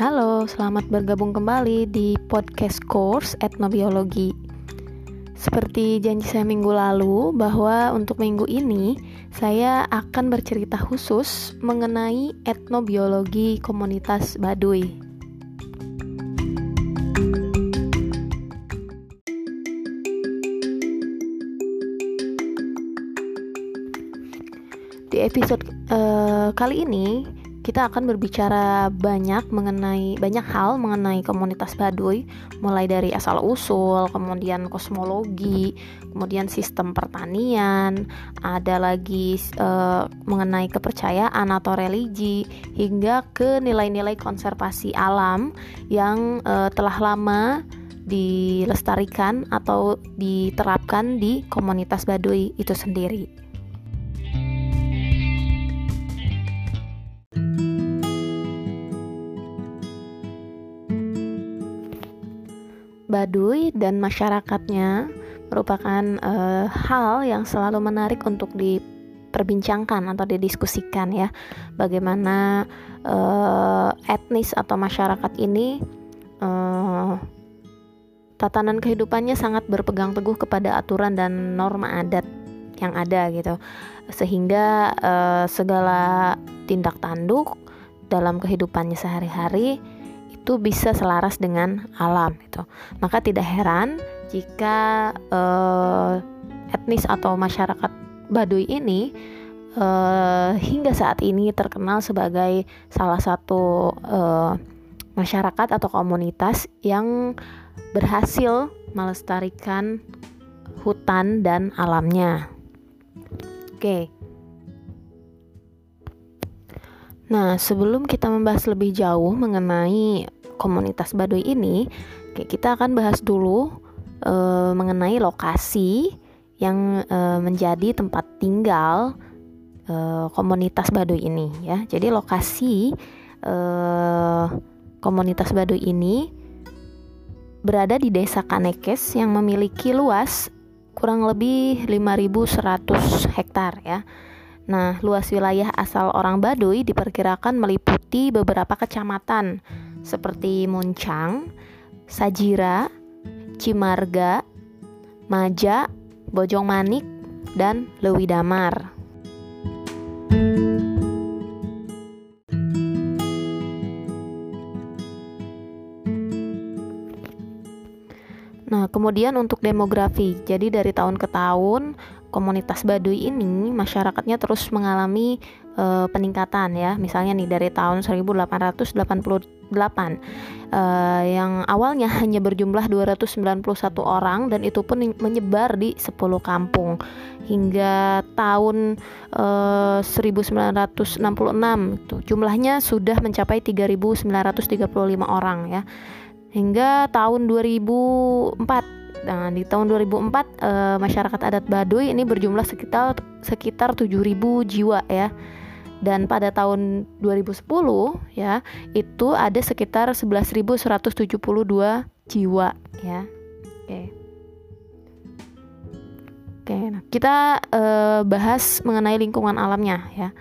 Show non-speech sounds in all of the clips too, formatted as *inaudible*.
Halo, selamat bergabung kembali di podcast course etnobiologi. Seperti janji saya minggu lalu, bahwa untuk minggu ini saya akan bercerita khusus mengenai etnobiologi komunitas Baduy. Di episode uh, kali ini, kita akan berbicara banyak mengenai banyak hal mengenai komunitas Baduy, mulai dari asal usul, kemudian kosmologi, kemudian sistem pertanian, ada lagi uh, mengenai kepercayaan atau religi, hingga ke nilai-nilai konservasi alam yang uh, telah lama dilestarikan atau diterapkan di komunitas Baduy itu sendiri. Baduy dan masyarakatnya merupakan uh, hal yang selalu menarik untuk diperbincangkan atau didiskusikan ya. Bagaimana uh, etnis atau masyarakat ini uh, tatanan kehidupannya sangat berpegang teguh kepada aturan dan norma adat yang ada gitu. Sehingga uh, segala tindak tanduk dalam kehidupannya sehari-hari itu bisa selaras dengan alam gitu. Maka tidak heran jika uh, etnis atau masyarakat Baduy ini uh, hingga saat ini terkenal sebagai salah satu uh, masyarakat atau komunitas yang berhasil melestarikan hutan dan alamnya. Oke. Okay. Nah, sebelum kita membahas lebih jauh mengenai komunitas Baduy ini, kita akan bahas dulu e, mengenai lokasi yang e, menjadi tempat tinggal e, komunitas Baduy ini ya. Jadi lokasi e, komunitas Baduy ini berada di Desa Kanekes yang memiliki luas kurang lebih 5100 hektar ya Nah, luas wilayah asal orang Baduy diperkirakan meliputi beberapa kecamatan seperti Muncang, Sajira, Cimarga, Maja, Bojong Manik, dan Lewi Damar. Kemudian untuk demografi, jadi dari tahun ke tahun komunitas Baduy ini masyarakatnya terus mengalami uh, peningkatan ya. Misalnya nih dari tahun 1888 uh, yang awalnya *laughs* hanya berjumlah 291 orang dan itu pun menyebar di 10 kampung hingga tahun uh, 1966 itu jumlahnya sudah mencapai 3935 orang ya. Hingga tahun 2004 Nah, di tahun 2004 eh, masyarakat adat Baduy ini berjumlah sekitar sekitar 7.000 jiwa ya. Dan pada tahun 2010 ya, itu ada sekitar 11.172 jiwa ya. Oke. Oke, nah kita eh, bahas mengenai lingkungan alamnya ya.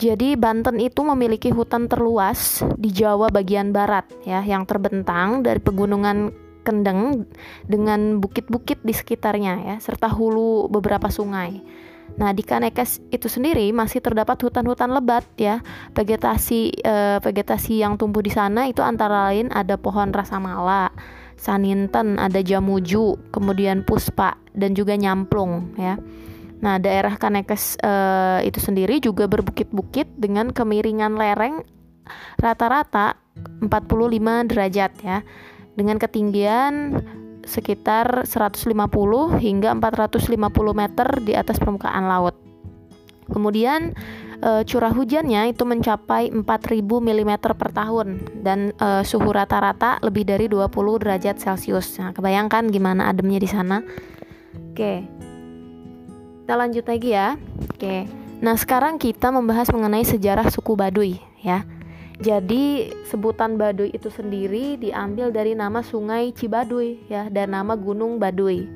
Jadi Banten itu memiliki hutan terluas di Jawa bagian barat ya yang terbentang dari pegunungan Kendeng dengan bukit-bukit di sekitarnya ya, serta hulu beberapa sungai. Nah, di Kanekes itu sendiri masih terdapat hutan-hutan lebat ya. Vegetasi eh, vegetasi yang tumbuh di sana itu antara lain ada pohon rasamala, saninten, ada jamuju, kemudian puspa dan juga nyamplung ya. Nah, daerah Kanekes eh, itu sendiri juga berbukit-bukit dengan kemiringan lereng rata-rata 45 derajat ya dengan ketinggian sekitar 150 hingga 450 meter di atas permukaan laut. Kemudian e, curah hujannya itu mencapai 4000 mm per tahun dan e, suhu rata-rata lebih dari 20 derajat Celcius. Nah, kebayangkan gimana ademnya di sana? Oke. Kita lanjut lagi ya. Oke. Nah, sekarang kita membahas mengenai sejarah suku Baduy ya. Jadi sebutan Baduy itu sendiri diambil dari nama Sungai Cibaduy ya dan nama Gunung Baduy.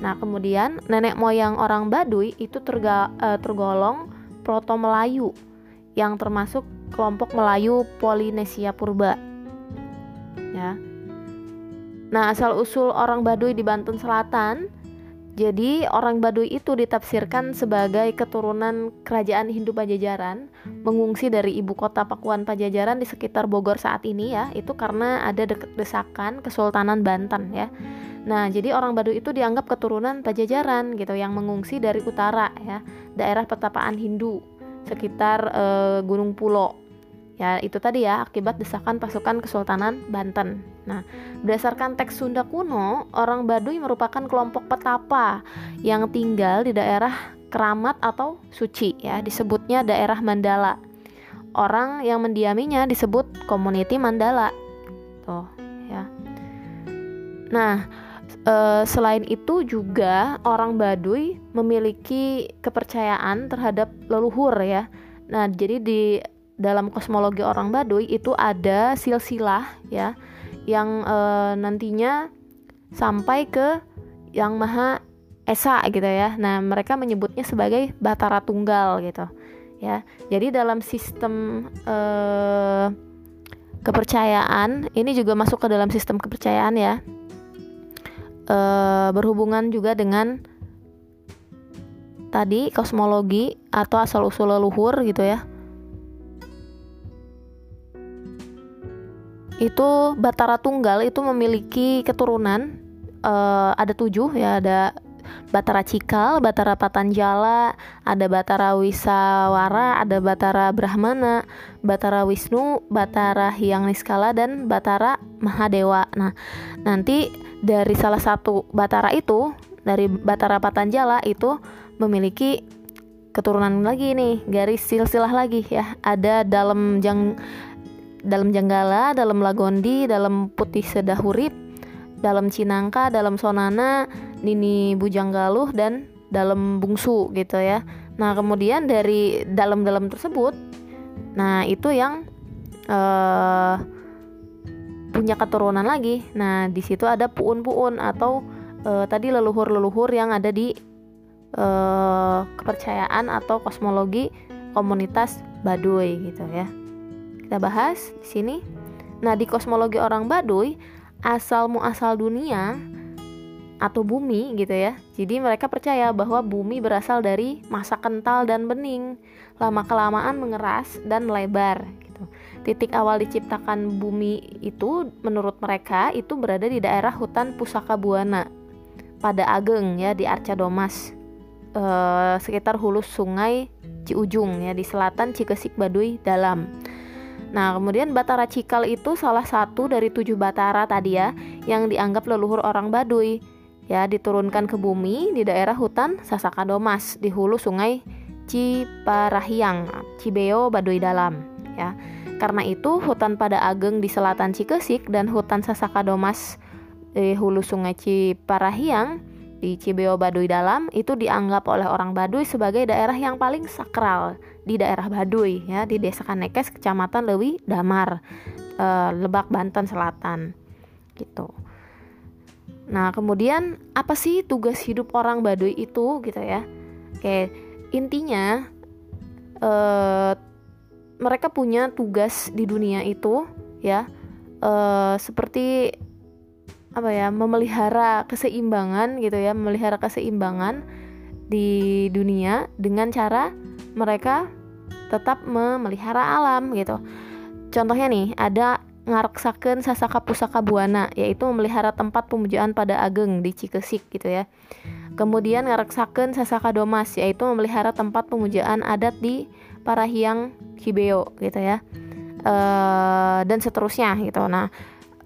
Nah, kemudian nenek moyang orang Baduy itu terga, uh, tergolong Proto Melayu yang termasuk kelompok Melayu Polinesia Purba. Ya. Nah, asal usul orang Baduy di Banten Selatan jadi orang Baduy itu ditafsirkan sebagai keturunan kerajaan Hindu Pajajaran mengungsi dari ibu kota Pakuan Pajajaran di sekitar Bogor saat ini ya itu karena ada desakan Kesultanan Banten ya. Nah jadi orang Baduy itu dianggap keturunan Pajajaran gitu yang mengungsi dari utara ya daerah pertapaan Hindu sekitar e, Gunung Pulo Ya, itu tadi ya akibat desakan pasukan Kesultanan Banten. Nah, berdasarkan teks Sunda kuno, orang Baduy merupakan kelompok petapa yang tinggal di daerah keramat atau suci ya, disebutnya daerah Mandala. Orang yang mendiaminya disebut community Mandala. Tuh, ya. Nah, e, selain itu juga orang Baduy memiliki kepercayaan terhadap leluhur ya. Nah, jadi di dalam kosmologi orang Baduy itu ada silsilah ya yang e, nantinya sampai ke yang maha esa gitu ya. Nah, mereka menyebutnya sebagai Batara Tunggal gitu. Ya. Jadi dalam sistem e, kepercayaan ini juga masuk ke dalam sistem kepercayaan ya. E, berhubungan juga dengan tadi kosmologi atau asal usul leluhur gitu ya itu Batara Tunggal itu memiliki keturunan uh, ada tujuh ya ada Batara Cikal, Batara Patanjala, ada Batara Wisawara, ada Batara Brahmana, Batara Wisnu, Batara Hyang Niskala dan Batara Mahadewa. Nah, nanti dari salah satu Batara itu, dari Batara Patanjala itu memiliki keturunan lagi nih, garis silsilah lagi ya. Ada dalam jang dalam Janggala, dalam Lagondi, dalam Putih Sedahurip, dalam Cinangka, dalam Sonana, Nini Bujanggaluh dan dalam Bungsu gitu ya. Nah, kemudian dari dalam-dalam tersebut nah itu yang uh, punya keturunan lagi. Nah, di situ ada puun-puun atau uh, tadi leluhur-leluhur yang ada di uh, kepercayaan atau kosmologi komunitas Baduy gitu ya kita bahas di sini. Nah, di kosmologi orang Baduy, asal muasal dunia atau bumi gitu ya. Jadi mereka percaya bahwa bumi berasal dari masa kental dan bening, lama kelamaan mengeras dan melebar gitu. Titik awal diciptakan bumi itu menurut mereka itu berada di daerah hutan Pusaka Buana pada Ageng ya di Arca Domas eh, sekitar hulu sungai Ciujung ya di selatan Cikesik Baduy dalam. Nah, kemudian Batara Cikal itu salah satu dari tujuh Batara tadi ya, yang dianggap leluhur orang Baduy. Ya, diturunkan ke bumi di daerah hutan Sasaka Domas di hulu sungai Ciparahiang, Cibeo, Baduy Dalam. Ya, karena itu hutan pada Ageng di selatan Cikesik dan hutan Sasaka Domas di hulu sungai Ciparahiang di Cibeo Baduy Dalam itu dianggap oleh orang Baduy sebagai daerah yang paling sakral di daerah Baduy ya di Desa Kanekes Kecamatan Lewi Damar e, Lebak Banten Selatan gitu. Nah, kemudian apa sih tugas hidup orang Baduy itu gitu ya? Oke, intinya e, mereka punya tugas di dunia itu ya e, seperti apa ya memelihara keseimbangan gitu ya memelihara keseimbangan di dunia dengan cara mereka tetap memelihara alam gitu. Contohnya nih ada ngareksaken sasaka pusaka buana yaitu memelihara tempat pemujaan pada ageng di Cikesik gitu ya. Kemudian ngareksaken sasaka domas yaitu memelihara tempat pemujaan adat di Parahiang Kibeo gitu ya. E, dan seterusnya gitu. Nah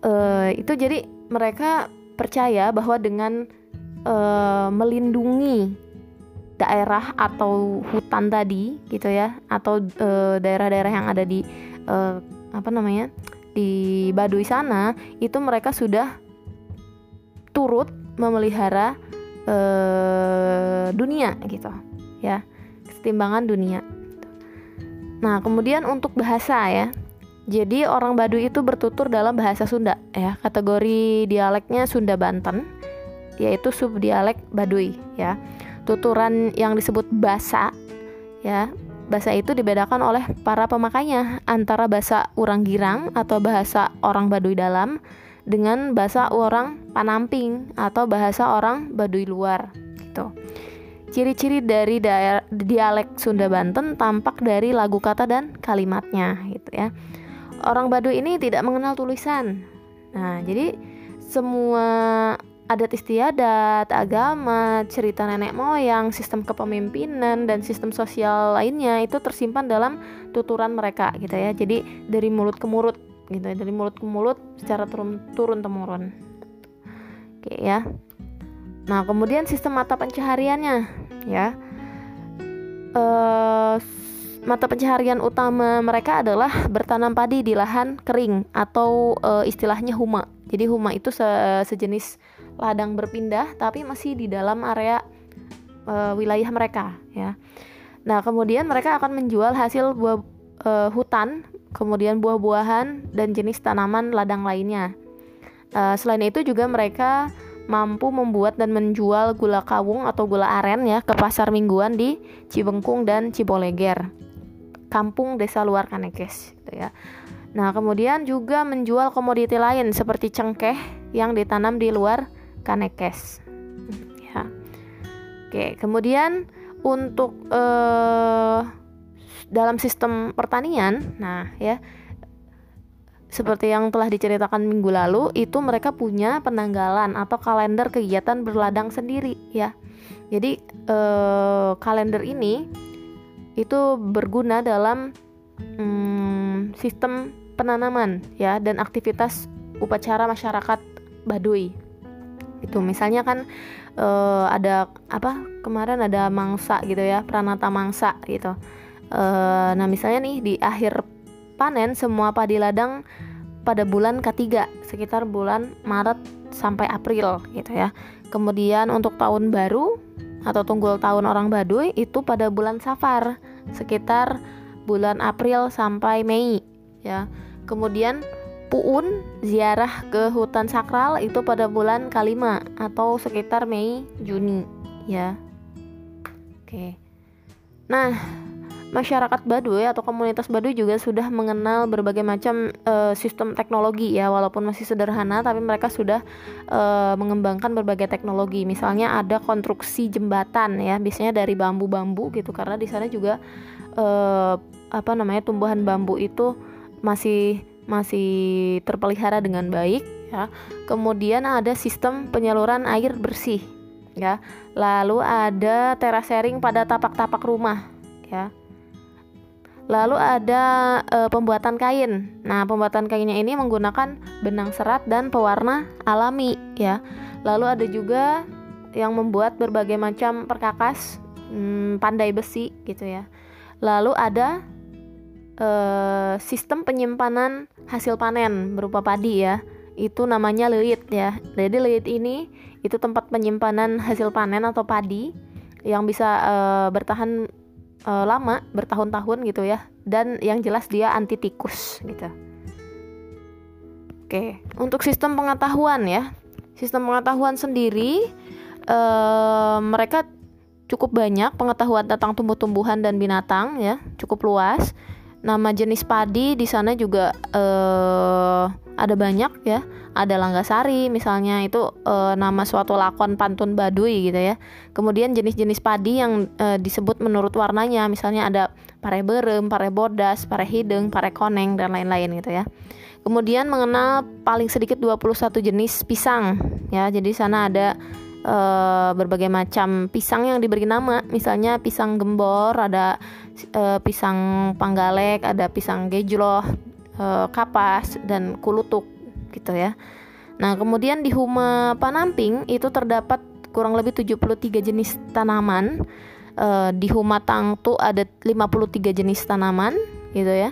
e, itu jadi mereka percaya bahwa dengan uh, melindungi daerah atau hutan tadi gitu ya atau daerah daerah-daerah yang ada di uh, apa namanya di Baduy sana itu mereka sudah turut memelihara uh, dunia gitu ya kesetimbangan dunia. Nah kemudian untuk bahasa ya jadi orang Baduy itu bertutur dalam bahasa Sunda ya. Kategori dialeknya Sunda Banten yaitu subdialek Baduy ya. Tuturan yang disebut basa ya bahasa itu dibedakan oleh para pemakainya antara bahasa orang girang atau bahasa orang Baduy dalam dengan bahasa orang Panamping atau bahasa orang Baduy luar gitu. Ciri-ciri dari dialek Sunda Banten tampak dari lagu kata dan kalimatnya gitu ya. Orang Baduy ini tidak mengenal tulisan. Nah, jadi semua adat istiadat, agama, cerita nenek moyang, sistem kepemimpinan dan sistem sosial lainnya itu tersimpan dalam tuturan mereka gitu ya. Jadi dari mulut ke mulut gitu ya, dari mulut ke mulut secara turun turun temurun. Oke ya. Nah, kemudian sistem mata pencahariannya ya uh, mata pencaharian utama mereka adalah bertanam padi di lahan kering atau uh, istilahnya huma. Jadi huma itu se sejenis ladang berpindah tapi masih di dalam area uh, wilayah mereka ya. Nah kemudian mereka akan menjual hasil buah uh, hutan kemudian buah-buahan dan jenis tanaman ladang lainnya. Uh, selain itu juga mereka mampu membuat dan menjual gula kawung atau gula aren ya ke pasar mingguan di Cibengkung dan Ciboleger, kampung desa luar Kanekes gitu ya. Nah, kemudian juga menjual komoditi lain seperti cengkeh yang ditanam di luar Kanekes. Ya. Oke, kemudian untuk eh, dalam sistem pertanian, nah ya seperti yang telah diceritakan minggu lalu, itu mereka punya penanggalan atau kalender kegiatan berladang sendiri ya. Jadi eh, kalender ini itu berguna dalam hmm, sistem penanaman ya dan aktivitas upacara masyarakat Baduy. Itu misalnya kan eh, ada apa kemarin ada mangsa gitu ya, pranata mangsa gitu. Eh, nah misalnya nih di akhir panen semua padi ladang pada bulan ketiga sekitar bulan Maret sampai April gitu ya. Kemudian untuk tahun baru atau tunggul tahun orang Baduy itu pada bulan Safar sekitar bulan April sampai Mei ya. Kemudian Puun ziarah ke hutan sakral itu pada bulan Kalima atau sekitar Mei Juni ya. Oke. Nah, masyarakat Baduy atau komunitas Baduy juga sudah mengenal berbagai macam uh, sistem teknologi ya walaupun masih sederhana tapi mereka sudah uh, mengembangkan berbagai teknologi. Misalnya ada konstruksi jembatan ya biasanya dari bambu-bambu gitu karena di sana juga uh, apa namanya tumbuhan bambu itu masih masih terpelihara dengan baik ya. Kemudian ada sistem penyaluran air bersih ya. Lalu ada terasering pada tapak-tapak rumah ya Lalu ada e, pembuatan kain. Nah, pembuatan kainnya ini menggunakan benang serat dan pewarna alami ya. Lalu ada juga yang membuat berbagai macam perkakas hmm, pandai besi gitu ya. Lalu ada e, sistem penyimpanan hasil panen berupa padi ya. Itu namanya leit ya. Jadi leit ini itu tempat penyimpanan hasil panen atau padi yang bisa e, bertahan uh, lama bertahun-tahun gitu ya. Dan yang jelas dia anti tikus gitu. Oke untuk sistem pengetahuan ya. Sistem pengetahuan sendiri uh, mereka cukup banyak pengetahuan tentang tumbuh-tumbuhan dan binatang ya cukup luas nama jenis padi di sana juga uh, ada banyak ya. Ada Langgasari misalnya itu e, nama suatu lakon pantun Baduy gitu ya. Kemudian jenis-jenis padi yang e, disebut menurut warnanya misalnya ada pare berem, pare bodas, pare hideng, pare koneng dan lain-lain gitu ya. Kemudian mengenal paling sedikit 21 jenis pisang ya. Jadi sana ada e, berbagai macam pisang yang diberi nama. Misalnya pisang gembor ada e, pisang panggalek ada pisang gejloh e, kapas dan kulutuk gitu ya. Nah, kemudian di Huma Panamping itu terdapat kurang lebih 73 jenis tanaman. E, di Huma Tangtu ada 53 jenis tanaman gitu ya.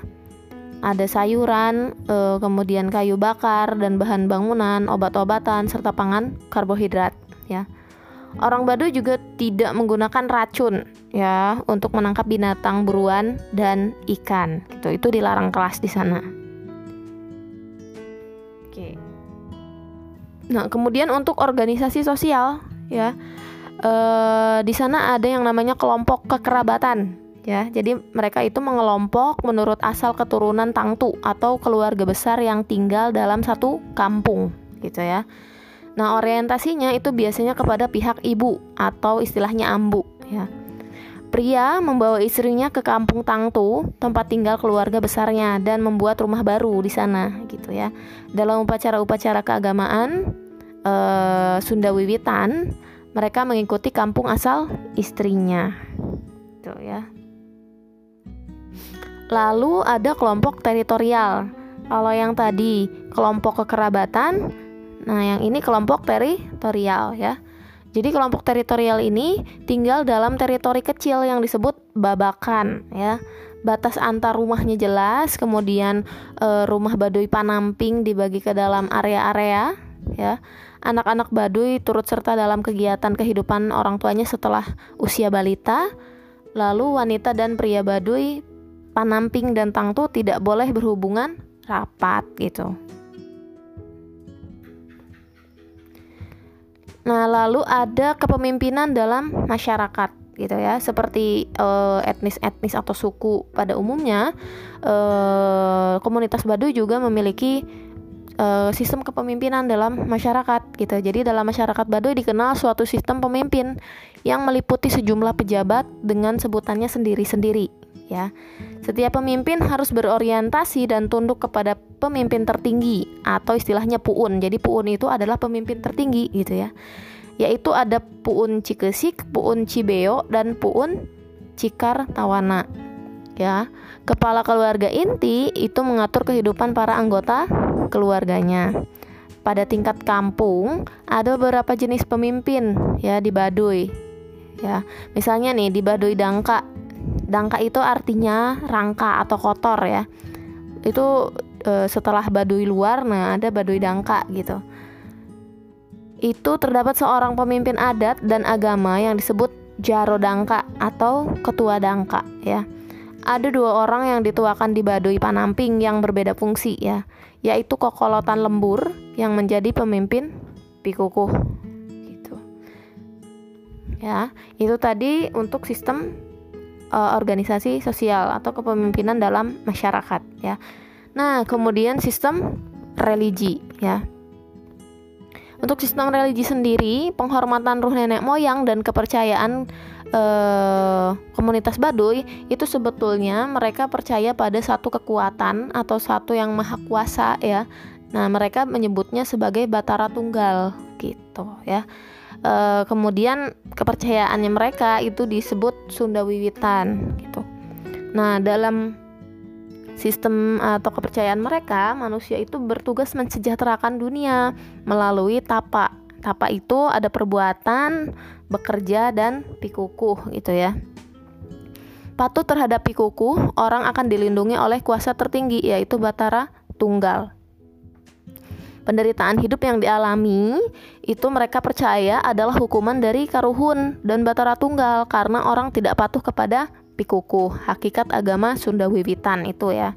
Ada sayuran, e, kemudian kayu bakar dan bahan bangunan, obat-obatan serta pangan karbohidrat ya. Orang Baduy juga tidak menggunakan racun ya untuk menangkap binatang buruan dan ikan. Gitu. Itu dilarang kelas di sana. Oke. Nah, kemudian untuk organisasi sosial ya. Eh, di sana ada yang namanya kelompok kekerabatan ya. Jadi mereka itu mengelompok menurut asal keturunan tangtu atau keluarga besar yang tinggal dalam satu kampung gitu ya. Nah, orientasinya itu biasanya kepada pihak ibu atau istilahnya ambu ya. Pria membawa istrinya ke kampung Tangtu, tempat tinggal keluarga besarnya dan membuat rumah baru di sana gitu ya. Dalam upacara-upacara keagamaan eh, Sunda Wiwitan, mereka mengikuti kampung asal istrinya. Tuh ya. Lalu ada kelompok teritorial. Kalau yang tadi kelompok kekerabatan, nah yang ini kelompok teritorial ya. Jadi kelompok teritorial ini tinggal dalam teritori kecil yang disebut babakan ya. Batas antar rumahnya jelas, kemudian e, rumah Baduy Panamping dibagi ke dalam area-area ya. Anak-anak Baduy turut serta dalam kegiatan kehidupan orang tuanya setelah usia balita. Lalu wanita dan pria Baduy Panamping dan Tangtu tidak boleh berhubungan rapat gitu. Nah, lalu ada kepemimpinan dalam masyarakat gitu ya, seperti etnis etnis-etnis atau suku pada umumnya, uh, komunitas Baduy juga memiliki uh, sistem kepemimpinan dalam masyarakat gitu. Jadi dalam masyarakat Baduy dikenal suatu sistem pemimpin yang meliputi sejumlah pejabat dengan sebutannya sendiri-sendiri ya. Setiap pemimpin harus berorientasi dan tunduk kepada pemimpin tertinggi atau istilahnya puun. Jadi puun itu adalah pemimpin tertinggi gitu ya. Yaitu ada puun Cikesik, puun Cibeo dan puun Cikar Tawana. Ya, kepala keluarga inti itu mengatur kehidupan para anggota keluarganya. Pada tingkat kampung ada beberapa jenis pemimpin ya di Baduy. Ya, misalnya nih di Baduy Dangka Dangka itu artinya rangka atau kotor ya. Itu e, setelah baduy luar, nah ada baduy dangka gitu. Itu terdapat seorang pemimpin adat dan agama yang disebut Jaro Dangka atau Ketua Dangka ya. Ada dua orang yang dituakan di Baduy Panamping yang berbeda fungsi ya, yaitu Kokolotan Lembur yang menjadi pemimpin Pikukuh gitu. Ya, itu tadi untuk sistem uh, organisasi sosial atau kepemimpinan dalam masyarakat ya. Nah, kemudian sistem religi ya. Untuk sistem religi sendiri, penghormatan ruh nenek moyang dan kepercayaan eh, komunitas Baduy itu sebetulnya mereka percaya pada satu kekuatan atau satu yang maha kuasa ya. Nah, mereka menyebutnya sebagai Batara Tunggal gitu ya e, kemudian kepercayaannya mereka itu disebut Sunda Wiwitan gitu. Nah, dalam sistem atau kepercayaan mereka, manusia itu bertugas mensejahterakan dunia melalui tapa. Tapa itu ada perbuatan, bekerja dan pikukuh gitu ya. Patuh terhadap pikukuh, orang akan dilindungi oleh kuasa tertinggi yaitu Batara Tunggal penderitaan hidup yang dialami itu mereka percaya adalah hukuman dari karuhun dan batara tunggal karena orang tidak patuh kepada pikuku hakikat agama Sunda Wiwitan itu ya.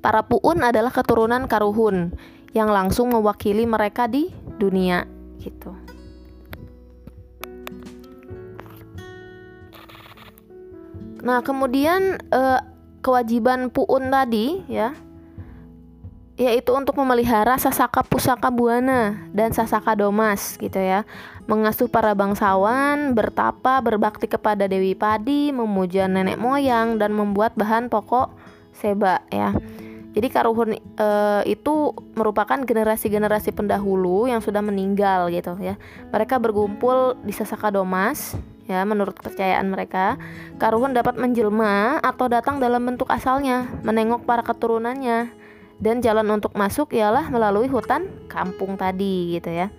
Para puun adalah keturunan karuhun yang langsung mewakili mereka di dunia gitu. Nah kemudian eh, kewajiban puun tadi ya yaitu untuk memelihara Sasaka Pusaka Buana dan Sasaka Domas gitu ya. Mengasuh para bangsawan, bertapa, berbakti kepada Dewi Padi, memuja nenek moyang dan membuat bahan pokok seba ya. Jadi karuhun e, itu merupakan generasi-generasi pendahulu yang sudah meninggal gitu ya. Mereka berkumpul di Sasaka Domas ya menurut kepercayaan mereka karuhun dapat menjelma atau datang dalam bentuk asalnya menengok para keturunannya dan jalan untuk masuk ialah melalui hutan kampung tadi gitu ya.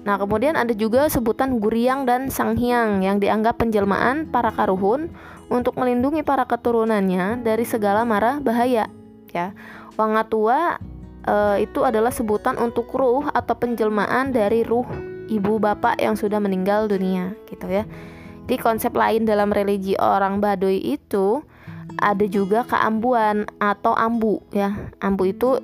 Nah, kemudian ada juga sebutan Guriang dan Sanghyang yang dianggap penjelmaan para karuhun untuk melindungi para keturunannya dari segala mara bahaya, ya. Wangatua e, itu adalah sebutan untuk ruh atau penjelmaan dari ruh ibu bapak yang sudah meninggal dunia, gitu ya. Di konsep lain dalam religi orang Baduy itu ada juga keambuan atau ambu ya ambu itu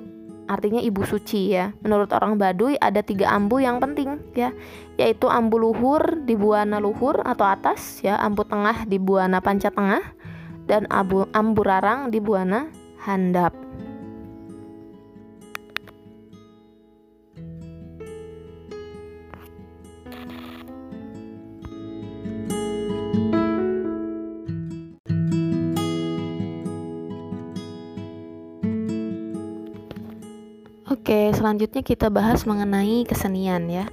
artinya ibu suci ya. Menurut orang Baduy ada tiga ambu yang penting ya, yaitu ambu luhur di buana luhur atau atas ya, ambu tengah di buana panca tengah, dan ambu, ambu rarang di buana handap. Oke, selanjutnya kita bahas mengenai kesenian ya.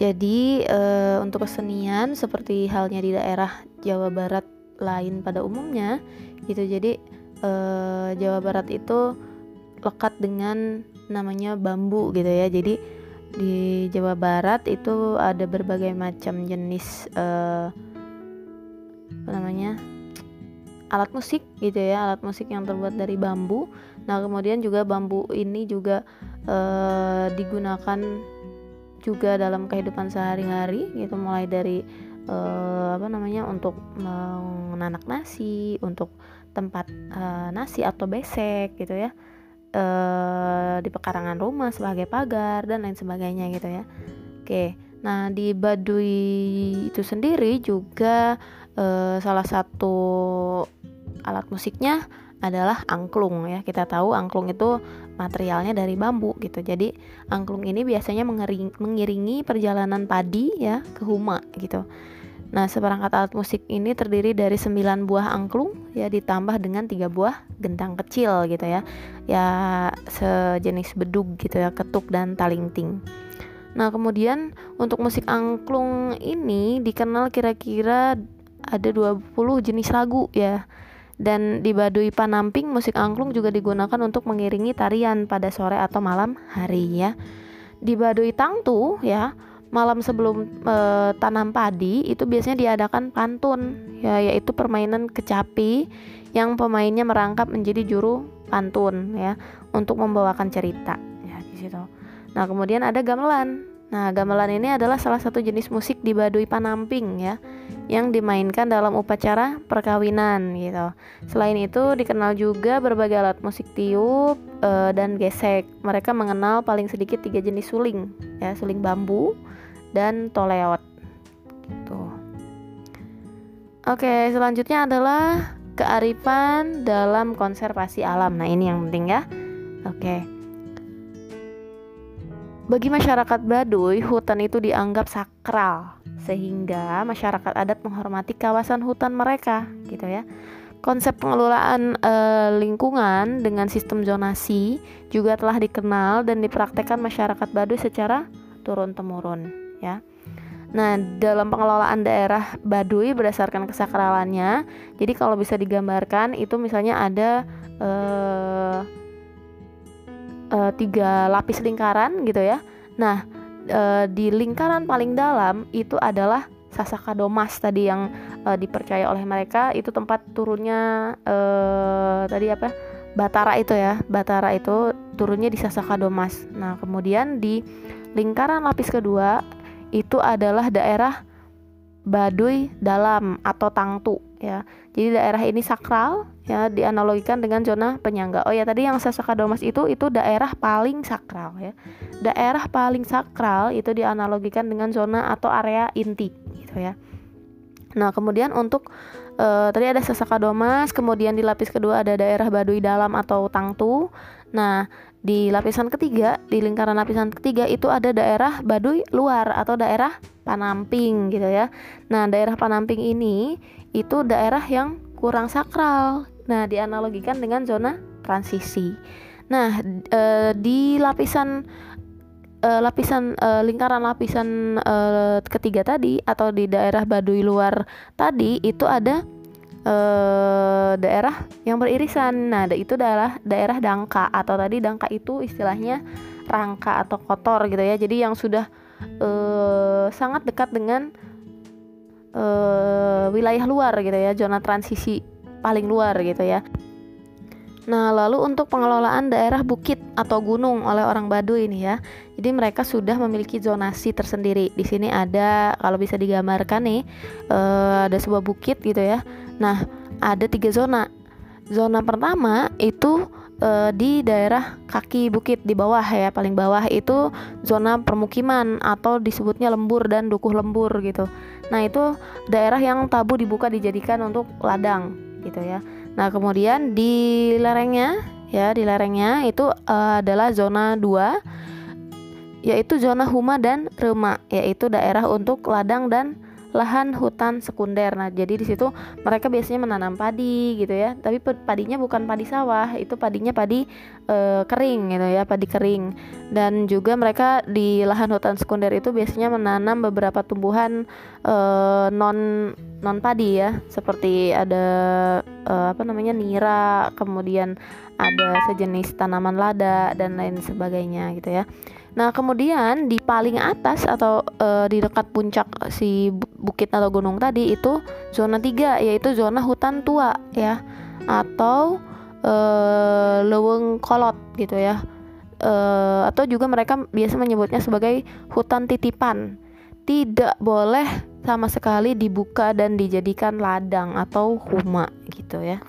Jadi e, untuk kesenian seperti halnya di daerah Jawa Barat lain pada umumnya, gitu. Jadi e, Jawa Barat itu lekat dengan namanya bambu gitu ya. Jadi di Jawa Barat itu ada berbagai macam jenis e, apa namanya alat musik gitu ya, alat musik yang terbuat dari bambu. Nah kemudian juga bambu ini juga uh, digunakan juga dalam kehidupan sehari-hari gitu. Mulai dari uh, apa namanya untuk menanak nasi untuk tempat uh, nasi atau besek gitu ya. Uh, di pekarangan rumah sebagai pagar dan lain sebagainya gitu ya. Oke nah di Baduy itu sendiri juga uh, salah satu alat musiknya adalah angklung ya. Kita tahu angklung itu materialnya dari bambu gitu. Jadi angklung ini biasanya mengiringi, mengiringi perjalanan padi ya ke Huma gitu. Nah, seperangkat alat musik ini terdiri dari 9 buah angklung ya ditambah dengan tiga buah gendang kecil gitu ya. Ya sejenis bedug gitu ya, ketuk dan talingting. Nah, kemudian untuk musik angklung ini dikenal kira-kira ada 20 jenis lagu ya dan di Baduy Panamping musik angklung juga digunakan untuk mengiringi tarian pada sore atau malam hari ya. Di Baduy Tangtu ya, malam sebelum e, tanam padi itu biasanya diadakan pantun ya yaitu permainan kecapi yang pemainnya merangkap menjadi juru pantun ya untuk membawakan cerita ya di situ. Nah, kemudian ada gamelan. Nah, gamelan ini adalah salah satu jenis musik di Baduy Panamping ya yang dimainkan dalam upacara perkawinan gitu. Selain itu dikenal juga berbagai alat musik tiup e, dan gesek. Mereka mengenal paling sedikit tiga jenis suling, ya suling bambu dan toleot. Gitu. Oke, selanjutnya adalah kearifan dalam konservasi alam. Nah ini yang penting ya. Oke. Bagi masyarakat Baduy, hutan itu dianggap sakral sehingga masyarakat adat menghormati kawasan hutan mereka gitu ya. Konsep pengelolaan e, lingkungan dengan sistem zonasi juga telah dikenal dan dipraktekkan masyarakat Baduy secara turun temurun ya. Nah, dalam pengelolaan daerah Baduy berdasarkan kesakralannya, jadi kalau bisa digambarkan itu misalnya ada e, e, tiga lapis lingkaran gitu ya. Nah, e, di lingkaran paling dalam itu adalah Sasaka Domas tadi yang e, dipercaya oleh mereka itu tempat turunnya e, tadi apa Batara itu ya Batara itu turunnya di Sasaka Domas. Nah kemudian di lingkaran lapis kedua itu adalah daerah Baduy Dalam atau Tangtu ya. Jadi daerah ini sakral ya dianalogikan dengan zona penyangga. Oh ya tadi yang Sasaka Domas itu itu daerah paling sakral ya. Daerah paling sakral itu dianalogikan dengan zona atau area inti gitu ya. Nah, kemudian untuk uh, tadi ada Sasaka Domas, kemudian di lapis kedua ada daerah Baduy Dalam atau Tangtu. Nah, di lapisan ketiga, di lingkaran lapisan ketiga itu ada daerah Baduy luar atau daerah Panamping gitu ya. Nah, daerah Panamping ini itu daerah yang kurang sakral. Nah, dianalogikan dengan zona transisi. Nah, e, di lapisan e, lapisan e, lingkaran lapisan e, ketiga tadi atau di daerah Baduy luar tadi itu ada e, daerah yang beririsan. Nah, itu adalah daerah dangka atau tadi dangka itu istilahnya rangka atau kotor gitu ya. Jadi yang sudah e, sangat dekat dengan wilayah luar gitu ya, zona transisi paling luar gitu ya. Nah, lalu untuk pengelolaan daerah bukit atau gunung oleh orang Baduy ini ya. Jadi mereka sudah memiliki zonasi tersendiri. Di sini ada kalau bisa digambarkan nih, uh, ada sebuah bukit gitu ya. Nah, ada tiga zona. Zona pertama itu uh, di daerah kaki bukit di bawah ya paling bawah itu zona permukiman atau disebutnya lembur dan dukuh lembur gitu nah itu daerah yang tabu dibuka dijadikan untuk ladang gitu ya. Nah kemudian di lerengnya ya di lerengnya itu uh, adalah zona 2 yaitu zona huma dan rema yaitu daerah untuk ladang dan lahan hutan sekunder. Nah, jadi di situ mereka biasanya menanam padi gitu ya. Tapi padinya bukan padi sawah, itu padinya padi e, kering gitu ya, padi kering. Dan juga mereka di lahan hutan sekunder itu biasanya menanam beberapa tumbuhan e, non non padi ya, seperti ada e, apa namanya nira, kemudian ada sejenis tanaman lada dan lain sebagainya gitu ya. Nah, kemudian di paling atas atau e, di dekat puncak si bukit atau gunung tadi itu zona 3 yaitu zona hutan tua ya atau e, leweng kolot gitu ya. E, atau juga mereka biasa menyebutnya sebagai hutan titipan. Tidak boleh sama sekali dibuka dan dijadikan ladang atau huma gitu ya.